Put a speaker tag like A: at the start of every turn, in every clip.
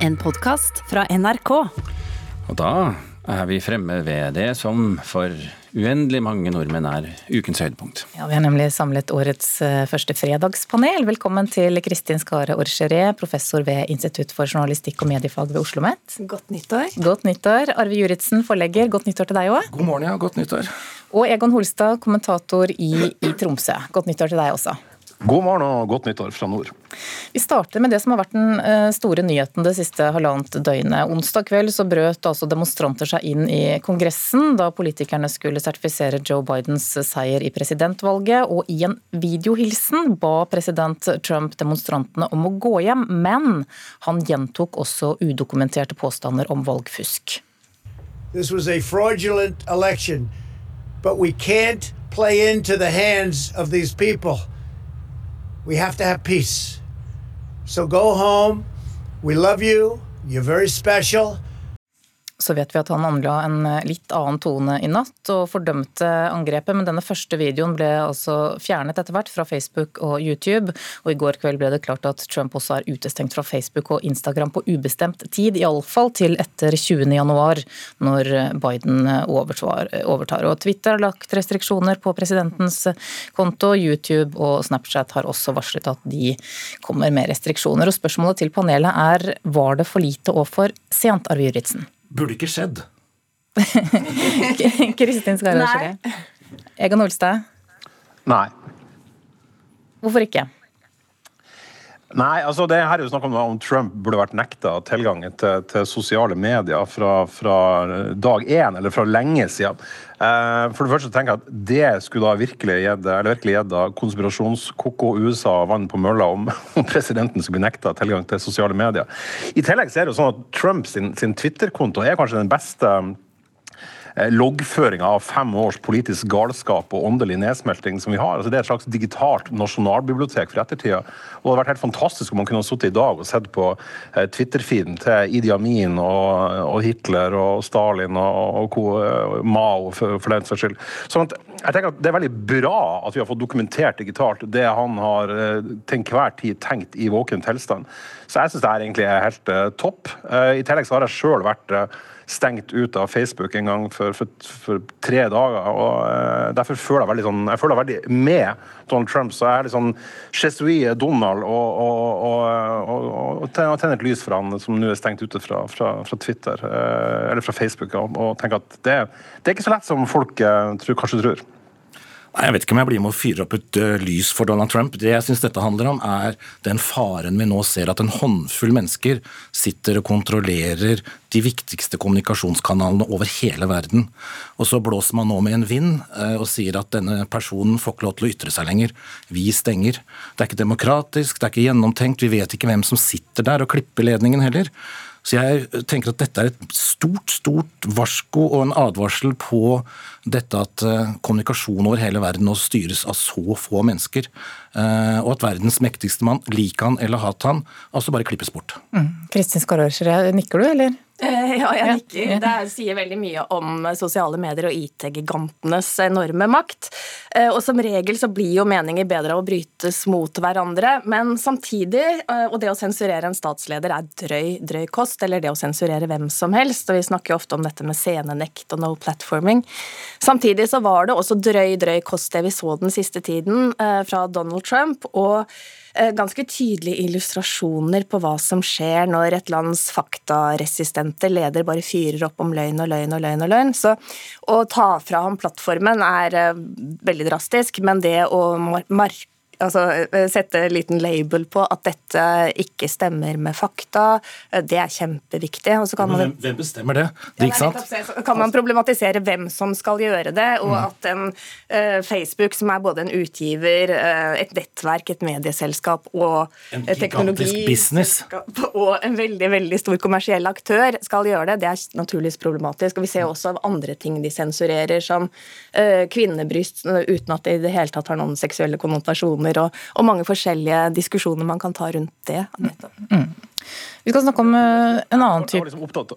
A: En podkast fra NRK.
B: Og da er vi fremme ved det som for uendelig mange nordmenn er ukens høydepunkt.
C: Ja, Vi har nemlig samlet årets eh, første fredagspanel. Velkommen til Kristin Skare Orcheré, professor ved Institutt for journalistikk og mediefag ved Oslo OsloMet.
D: Godt nyttår.
C: Godt nyttår. Arve Juritzen, forlegger. Godt nyttår til deg òg.
E: God morgen, ja. Godt nyttår.
C: Og Egon Holstad, kommentator i, i Tromsø. Godt nyttår til deg også.
E: God morgen og godt nyttår fra nord.
C: Vi starter med det som har vært den eh, store nyheten det siste halvannet døgnet. Onsdag kveld så brøt altså demonstranter seg inn i Kongressen da politikerne skulle sertifisere Joe Bidens seier i presidentvalget, og i en videohilsen ba president Trump demonstrantene om å gå hjem, men han gjentok også udokumenterte påstander om valgfusk.
F: This was a fraudulent election, but we can't play into the hands of these people. We have to have peace. So go home. We love you. You're very special.
C: Så vet vi at han anla en eh, litt annen tone i natt og fordømte angrepet. Men denne første videoen ble altså fjernet etter hvert fra Facebook og YouTube. Og i går kveld ble det klart at Trump også er utestengt fra Facebook og Instagram på ubestemt tid. Iallfall til etter 20. januar, når Biden overtar. Og Twitter har lagt restriksjoner på presidentens konto. YouTube og Snapchat har også varslet at de kommer med restriksjoner. Og spørsmålet til panelet er var det for lite og for sent, Arve Juritzen?
E: Burde ikke skjedd.
C: Kristin Skarre Egon Olstad?
E: Nei.
C: Hvorfor ikke?
E: Nei, altså det her er jo snakk om om Trump burde vært nekta tilgang til, til, sosiale medier fra, fra dag én, eller fra lenge siden. Eh, for det første tenker jeg at det skulle da virkelig gitt konspirasjonskoko USA vann på mølla om, om, presidenten skulle bli nekta tilgang til sosiale medier. I tillegg så er det jo sånn at Trumps Twitter-konto er kanskje den beste loggføringa av fem års politisk galskap og åndelig nedsmelting som vi har. Altså, det er et slags digitalt nasjonalbibliotek for ettertida. Og det hadde vært helt fantastisk om man kunne ha sittet i dag og sett på eh, Twitter-feeden til Idi Amin og, og, Hitler og Stalin og, og eh, Mao, for, for den saks skyld. Sånn at jeg tenker at Det er veldig bra at vi har fått dokumentert digitalt det han har til enhver tid tenkt i våken tilstand. Så jeg syns det her egentlig er helt uh, topp. Uh, I tillegg så har jeg sjøl vært uh, stengt ut av Facebook en gang for, for, for tre dager. og uh, Derfor føler jeg veldig sånn, jeg føler veldig med Donald Trump. Så jeg er litt sånn Chesuie Donald og, og, og, og, tenner et lys for han som nå er stengt ute fra, fra, fra Twitter, uh, eller fra Facebook, og, tenker at det, det, er ikke så lett som folk uh, tror, kanskje tror.
G: Nei, Jeg vet ikke om jeg blir med å fyre opp et uh, lys for Donald Trump. Det jeg syns dette handler om, er den faren vi nå ser at en håndfull mennesker sitter og kontrollerer de viktigste kommunikasjonskanalene over hele verden. Og så blåser man nå med en vind uh, og sier at denne personen får ikke lov til å ytre seg lenger. Vi stenger. Det er ikke demokratisk, det er ikke gjennomtenkt, vi vet ikke hvem som sitter der og klipper ledningen heller. Så jeg tenker at dette er et stort, stort varsko og en advarsel på dette at eh, kommunikasjon over hele verden nå styres av så få mennesker. Eh, og at verdens mektigste mann, lik han eller hat han, altså bare klippes bort.
C: Mm. Kristin Skarrørsrud, nikker du, eller?
D: Eh, ja, jeg nikker. Det sier veldig mye om sosiale medier og IT-gigantenes enorme makt. Eh, og som regel så blir jo meninger bedre av å brytes mot hverandre, men samtidig, eh, og det å sensurere en statsleder er drøy, drøy kost, eller det å sensurere hvem som helst, og vi snakker jo ofte om dette med scenenekt og no platforming. Samtidig så var det også drøy, drøy kost det vi så den siste tiden fra Donald Trump. og Eh, ganske tydelige illustrasjoner på hva som skjer når et lands faktaresistente leder bare fyrer opp om løgn og løgn og løgn. og løgn. Så å ta fra ham plattformen er eh, veldig drastisk, men det å mark altså, eh, sette en liten label på at dette ikke stemmer med fakta. Eh, det er kjempeviktig.
G: Man, hvem, hvem, bestemmer det? det
D: ja, så kan man problematisere hvem som skal gjøre det, og mm. at en uh, Facebook, som er både en utgiver, uh, et nettverk, et medieselskap og
G: en teknologi business.
D: og en veldig veldig stor kommersiell aktør, skal gjøre det, det er naturligvis problematisk. og Vi ser også av andre ting de sensurerer, som uh, kvinnebryst uten at det i det hele tatt har noen seksuelle konnotasjoner restriksjoner og, og, mange forskjellige diskusjoner man kan ta rundt det. Mm.
C: Vi skal snakke om eh, en annen type
E: Jeg var liksom opptatt,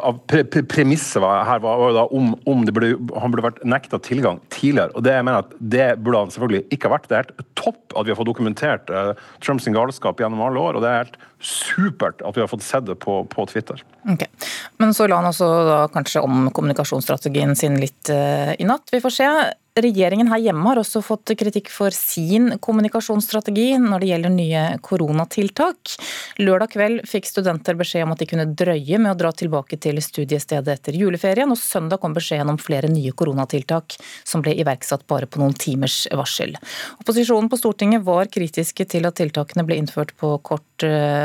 E: av pre pre Premisset her var, var da om, om ble, han burde vært nekta tilgang tidligere. og Det jeg mener at det burde han selvfølgelig ikke ha vært. Det er helt topp at vi har fått dokumentert uh, Trumps galskap gjennom alle år. og det er helt supert at vi har fått sett det på, på Twitter.
C: Okay. Men så la han også da kanskje om kommunikasjonsstrategien sin litt uh, i natt. Vi får se. Regjeringen her hjemme har også fått kritikk for sin kommunikasjonsstrategi når det gjelder nye koronatiltak. Lørdag kveld fikk studenter beskjed om at de kunne drøye med å dra tilbake til studiestedet etter juleferien, og søndag kom beskjeden om flere nye koronatiltak som ble iverksatt bare på noen timers varsel. Opposisjonen på Stortinget var kritiske til at tiltakene ble innført på kort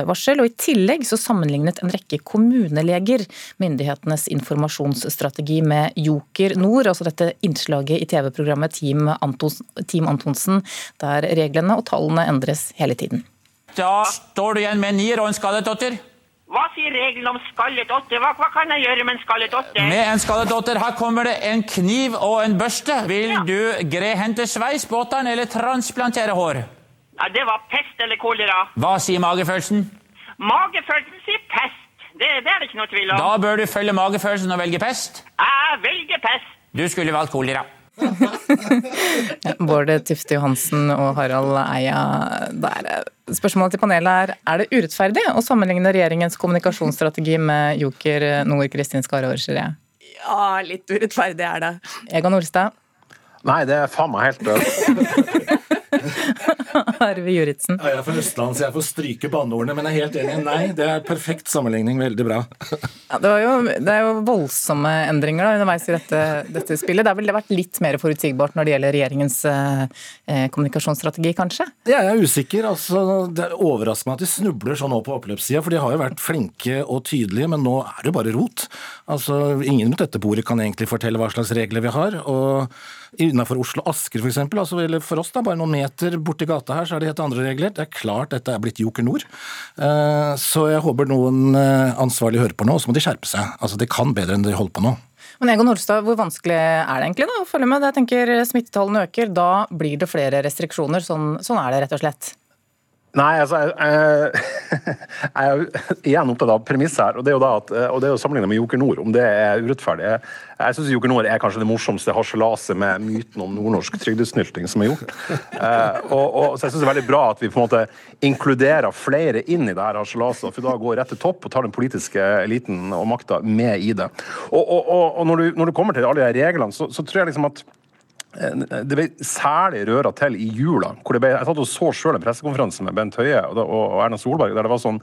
C: varsel, og i tillegg så sammenlignet en rekke kommuneleger myndighetenes informasjonsstrategi med Joker Nord, altså dette innslaget i TV-programmet Team, Team Antonsen, der reglene og tallene endres hele tiden.
H: Da står du igjen med en nier og en skallet åtter.
I: Hva sier reglene om skalledotter? Hva, hva, kan jeg gjøre med en skalledotter?
H: Med en skalledotter, her kommer det en kniv og en børste. Vil ja. du grehente sveis på åtteren eller transplantere hår?
I: Ja, det var pest eller kolera.
H: Hva sier magefølelsen?
I: Magefølelsen sier pest. Det, det er det ikke noe tvil om.
H: Da bør du følge magefølelsen og velge pest.
I: Jeg velger pest.
H: Du skulle valgt kolera.
C: Bård Tufte Johansen og Harald Eia, der. spørsmålet til panelet er er det urettferdig å sammenligne regjeringens kommunikasjonsstrategi med Joker Nord Kristin Skare Aarskjere?
D: Ja, litt urettferdig er det.
C: Egon Olstad?
E: Nei, det er faen meg helt dødt.
C: Arve Juritzen.
G: Ja, jeg er fra Østland, så jeg får stryke banneordene, men jeg er helt enig. Nei, det er perfekt sammenligning. Veldig bra.
C: ja, det, jo, det, er jo voldsomme endringer da, underveis i dette, dette, spillet. Det har vel vært litt mer forutsigbart når det gjelder regjeringens eh, eh, kommunikasjonsstrategi, kanskje?
G: Ja, jeg er usikker. Altså, det overrasker meg at de snubler sånn nå på oppløpssida, for de har jo vært flinke og tydelige, men nå er det jo bare rot. Altså, Ingen rundt dette bordet kan egentlig fortelle hva slags regler vi har. og Innenfor Oslo Asker f.eks., altså, eller for oss da, bare noen meter borti gata her, så er det helt andre regler. Det er klart dette er blitt Joker Nord. Eh, så jeg håper noen ansvarlige ansvarlig hører på nå, og så må de skjerpe seg. Altså, De kan bedre enn de holder på nå.
C: Men Egon Holstad, hvor vanskelig er det egentlig da å følge med? Jeg tenker Smittetallene øker, da blir det flere restriksjoner. Sånn, sånn er det rett og slett.
E: Nei, altså Jeg, jeg, er igjen opptatt av premiss her, og det er jo da at, og det er jo sammenlignet med Joker Nord, om det er urettferdig. Jeg, jeg syns Joker Nord er kanskje det morsomste harselaset med myten om nordnorsk trygdesnylting som er gjort. Eh, og, og, så jeg syns det er veldig bra at vi på en måte inkluderer flere inn i det her harselaset, for da går rett til topp og tar den politiske eliten og makta med i det. Og, og når, du, når, du, kommer til alle de reglene, så, så tror jeg liksom at det ble særlig røra til i jula. hvor ble, Jeg satt og så sjøl en pressekonferanse med Bent Høie og, og, Erna Solberg der det var sånn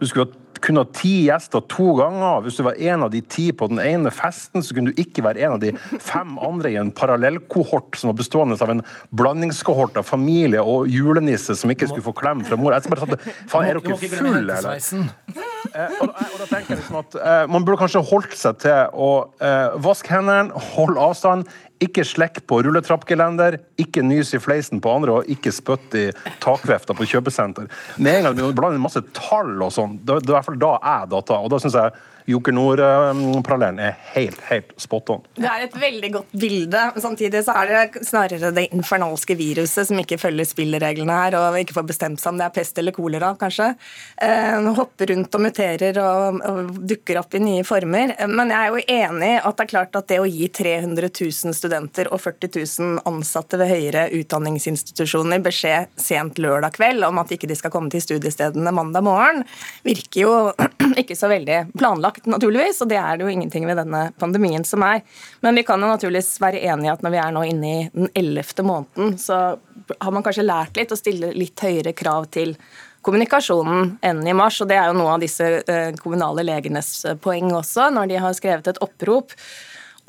E: Du skulle kunne ha ti gjester to ganger. Hvis du var en av de ti på den ene festen, så kunne du ikke være en av de fem andre i en parallellkohort som var bestående av en blandingskohort av familie og julenisse som ikke skulle få klem fra mor. Jeg bare satt, Faen, er dere fulle, eller? Eh, og, og, da tenker jeg liksom at eh, Man burde kanskje holdt seg til å eh, vaske hendene, holde avstand, ikke slekk på rulletrappgelender, ikke nys i fleisen på andre og ikke spytt i takvefta på kjøpesenter. Med en gang du blander masse tall og sånn, det er i hvert fall da jeg data, Og da synes jeg Joker Nord-parallellen er helt, helt spot on.
D: Det er et veldig godt bilde. Samtidig så er det snarere det infernalske viruset som ikke følger spillereglene her, og ikke får bestemt seg om det er pest eller kolera, kanskje. Eh, hopper rundt og muterer og, og, dukker opp i nye former. Men jeg er jo enig at det er klart at det å gi 300 000 studenter og 40 000 ansatte ved høyere utdanningsinstitusjoner beskjed sent lørdag kveld om at ikke de skal komme til studiestedene mandag morgen, virker jo ikke så veldig planlagt planlagt, naturligvis, og det er det jo ingenting ved denne pandemien som er. Men vi kan jo naturligvis være enige at når vi er nå inne i den ellevte måneden, så har man kanskje lært litt å stille litt høyere krav til kommunikasjonen enn i mars. og Det er jo noe av disse eh, kommunale legenes poeng også, når de har skrevet et opprop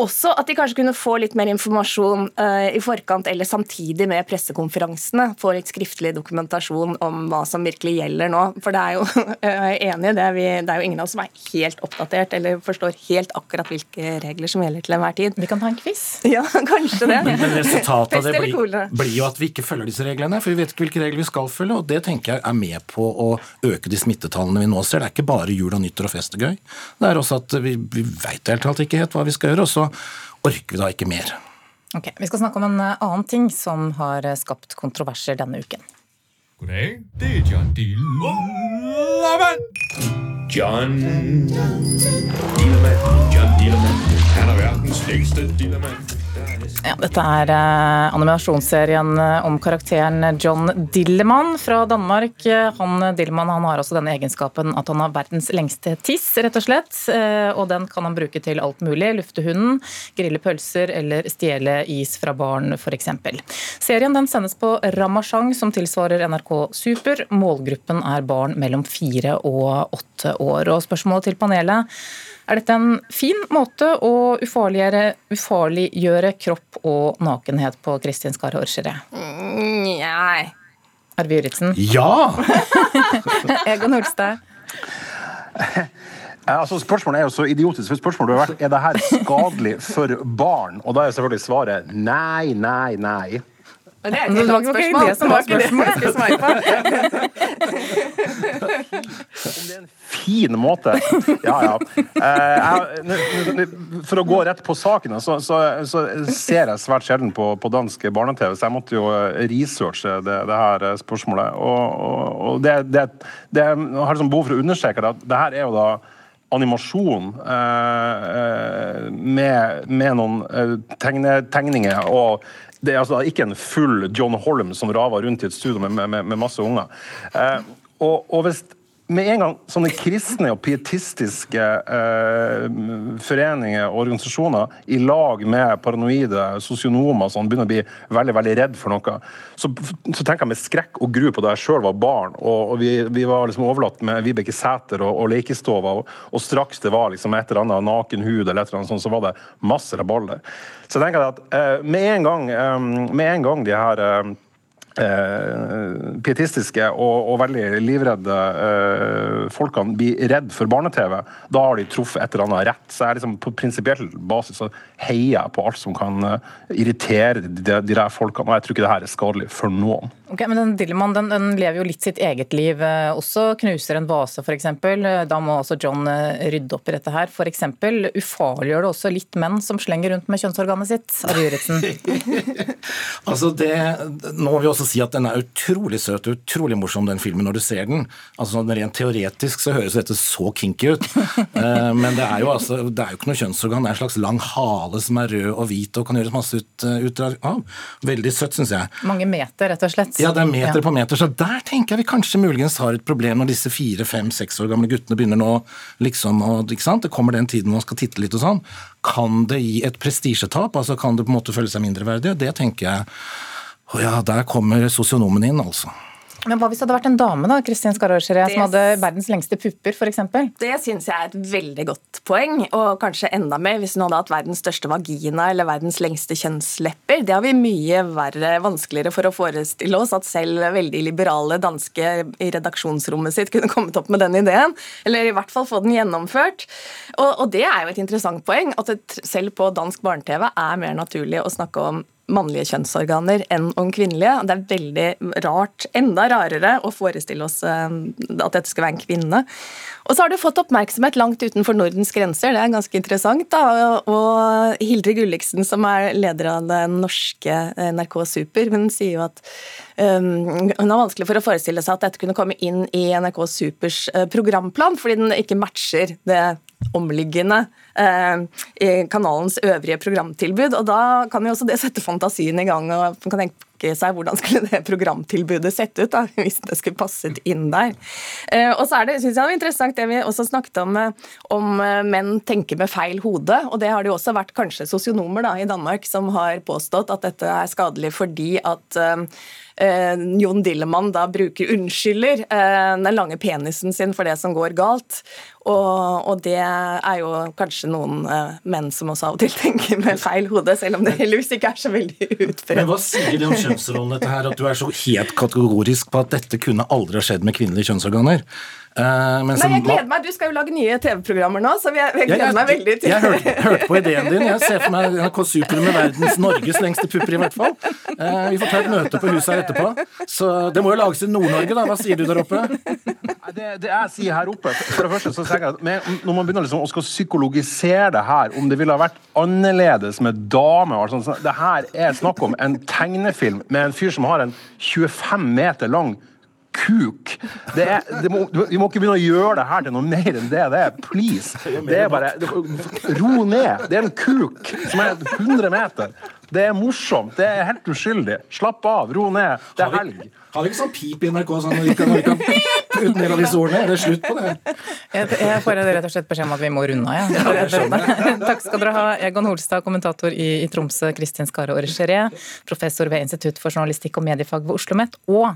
D: også at de kanskje kunne få litt mer informasjon uh, i forkant eller samtidig med pressekonferansene. Få litt skriftlig dokumentasjon om hva som virkelig gjelder nå. For det er jo, jeg er enig i det, vi, det er jo ingen av oss som er helt oppdatert eller forstår helt akkurat hvilke regler som gjelder til enhver tid.
C: Vi kan ta en quiz.
D: Ja, kanskje det.
G: Men, men resultatet av det blir, blir, jo at vi ikke følger disse reglene. For vi vet ikke hvilke regler vi skal følge, og det tenker jeg er med på å øke de smittetallene vi nå ser. Det er ikke bare jul og nyttår og fest og gøy. Det er også at vi, vi veit helt ikke helt hva vi skal gjøre. og så orker vi da ikke mer.
C: Ok, Vi skal snakke om en eh, annen ting som har eh, skapt kontroverser denne uken.
J: God dag, det er John Dillermand. John Dillermand. John Dillermand. Han er verdens lengste Dillermand.
C: Ja, dette er eh, animasjonsserien eh, om karakteren John Dillemann fra Danmark. Eh, Han Dillemann han har også denne egenskapen at han har verdens lengste tiss, rett og slett. Og den kan han bruke til alt mulig. Lufte hunden, grille pølser eller stjele is fra barn, f.eks. Serien den sendes på Ramachang, som tilsvarer NRK Super. Målgruppen er barn mellom fire og åtte år. Og spørsmålet til panelet er dette en fin måte å ufarliggjøre, ufarliggjøre kropp og nakenhet på, Kristin Skar Horskjere?
D: Mm, Nei.
C: Arve Juritzen?
G: Ja!
C: Egon Holstad?
E: Altså, spørsmålet er jo så idiotisk. for spørsmålet har vært, Er det her skadelig for barn? Og da er selvfølgelig svaret nei, nei, nei.
D: Det er ikke
C: det
D: et godt
C: ikke
D: spørsmål.
C: det som var
D: Det var ikke det jeg skulle svare på.
E: Fin måte. Ja, ja. Eh, for å gå rett på saken, så, så, så ser jeg svært sjelden på, på dansk barne-TV, så jeg måtte jo eh, researche det, det her eh, spørsmålet. Og, og, og det, det, det jeg har liksom behov for å understreke det, at det her er jo da animasjon eh, eh, med, med noen eh, tegne, tegninger. og det er altså ikke en full John Holm som raver rundt i et studio med, med, med masse unger. Eh, og, og hvis med en gang sånne kristne og pietistiske eh, foreninger og organisasjoner i lag med paranoide sosionomer sånn, begynner å bli veldig veldig redd for noe, så, så tenker jeg med skrekk og gru på da jeg sjøl var barn, og, og vi, vi var liksom overlatt med Vibeke Sæter og, og lekestova, og, og straks det var liksom et eller annet naken hud, eller et eller annet sånt, så var det masse rabalder. Så jeg tenker at eh, med en gang, eh, med en gang de her eh, eh, pietistiske og, og veldig livredde eh, folkene blir redd for barne-TV, da har de truffet et eller annet rett. Så jeg liksom på prinsipiell basis så heier jeg på alt som kan eh, irritere de, de, de der folkene, og jeg tror ikke det her er skadelig for noen.
C: Ok, men den Dillemann den, den lever jo litt sitt eget liv eh, også. Knuser en vase f.eks. Da må også John eh, rydde opp i dette her. Eksempel ufarliggjør det også litt menn som slenger rundt med kjønnsorganet sitt. Arve
G: Altså det, nå har vi også si at den er utrolig søt og utrolig morsom, den filmen, når du ser den. Altså sånn Rent teoretisk så høres dette så kinky ut, Eh, men det er jo altså, det er jo ikke noe kjønnsorgan. Det er en slags lang hale som er rød og hvit og kan gjøres masse ut, eh, ut av. Veldig søtt, syns jeg.
C: Mange meter, rett og slett.
G: Ja, det er meter
C: Ja.
G: på meter, så der tenker jeg vi kanskje muligens har et problem når disse fire, fem, seks år gamle guttene begynner nå liksom og, ikke sant? Det kommer den tiden man skal titte litt og sånn. Kan det gi et prestisjetap? Altså kan det på en måte føle seg mindreverdig? Det tenker jeg Å ja, der kommer sosionomen inn, altså.
C: Men hva hvis det hadde vært en dame da, Kristin Skarrorskjere, som hadde verdens lengste pupper f.eks.?
D: Det syns jeg er et veldig godt poeng, og kanskje enda mer hvis hun hadde hatt verdens største vagina eller verdens lengste kjønnslepper. Det har vi mye verre, vanskeligere for å forestille oss at selv veldig liberale danske i redaksjonsrommet sitt kunne kommet opp med den ideen, eller i hvert fall få den gjennomført. Og, og det er jo et interessant poeng, at det selv på dansk barne-TV er mer naturlig å snakke om mannlige kjønnsorganer enn om kvinnelige. Det er veldig rart, enda rarere, å forestille oss eh, at dette skal være en kvinne. Og så har du fått oppmerksomhet langt utenfor Nordens grenser, det er ganske interessant. da, Og Hildre Gulliksen, som er leder av den norske eh, NRK Super, hun sier jo at um, hun har vanskelig for å forestille seg at dette kunne komme inn i NRK Supers eh, programplan, fordi den ikke matcher det omliggende eh, kanalens øvrige programtilbud. Og da kan jo også det sette fantasien i gang, og man kan tenke seg hvordan skulle det programtilbudet sett ut da, hvis det skulle passet inn der. Eh, og så er det, synes jeg det interessant det vi også snakket om, eh, om menn tenker med feil hode, og det har det jo også vært kanskje sosionomer da, i Danmark som har påstått at dette er skadelig fordi at eh, Jon Dillemann da bruker unnskylder eh, den lange penisen sin for det som går galt. Og, og det er jo kanskje noen eh, menn som også av og til tenker med feil hode, selv om det heldigvis ikke er så veldig utbredt.
G: Men hva sier det om kjønnsrollen dette her, at du er så helt kategorisk på at dette kunne aldri ha skjedd med kvinnelige kjønnsorganer? Eh, men
D: Nei, jeg gleder meg, Du skal jo lage nye TV-programmer nå, så jeg, jeg gleder meg veldig til
G: Jeg hørte, hørte på ideen din. Jeg ser for meg NRK Super med verdens Norges lengste pupper, i hvert fall. Uh, vi får ta et møte på huset her etterpå. Så det må jo lages i Nord-Norge, da. Hva sier du der oppe?
E: Det, det jeg sier her oppe For det første så tenker jeg at med, Når man begynner liksom å skal psykologisere det her, om det ville ha vært annerledes med dame og sånt, så Det her er snakk om en tegnefilm med en fyr som har en 25 meter lang kuk. Det er, det må, vi må ikke begynne å gjøre det her til noe mer enn det det er. Please. Det er bare Ro ned. Det er en kuk som er 100 meter. Det er morsomt. Det er helt uskyldig. Slapp av. Ro ned. Det er helg.
G: Har vi ikke sånn pip i NRK sånn når vi kan, når vi kan pip ut en del av disse ordene? Er det slutt på det?
C: Jeg, jeg får rett og slett beskjed om at vi må runde av. Ja. Takk skal dere ha, Egon Holstad, kommentator i, i Tromsø, Kristin Skare Orgeré, professor ved Institutt for journalistikk og mediefag ved Oslo OsloMet, og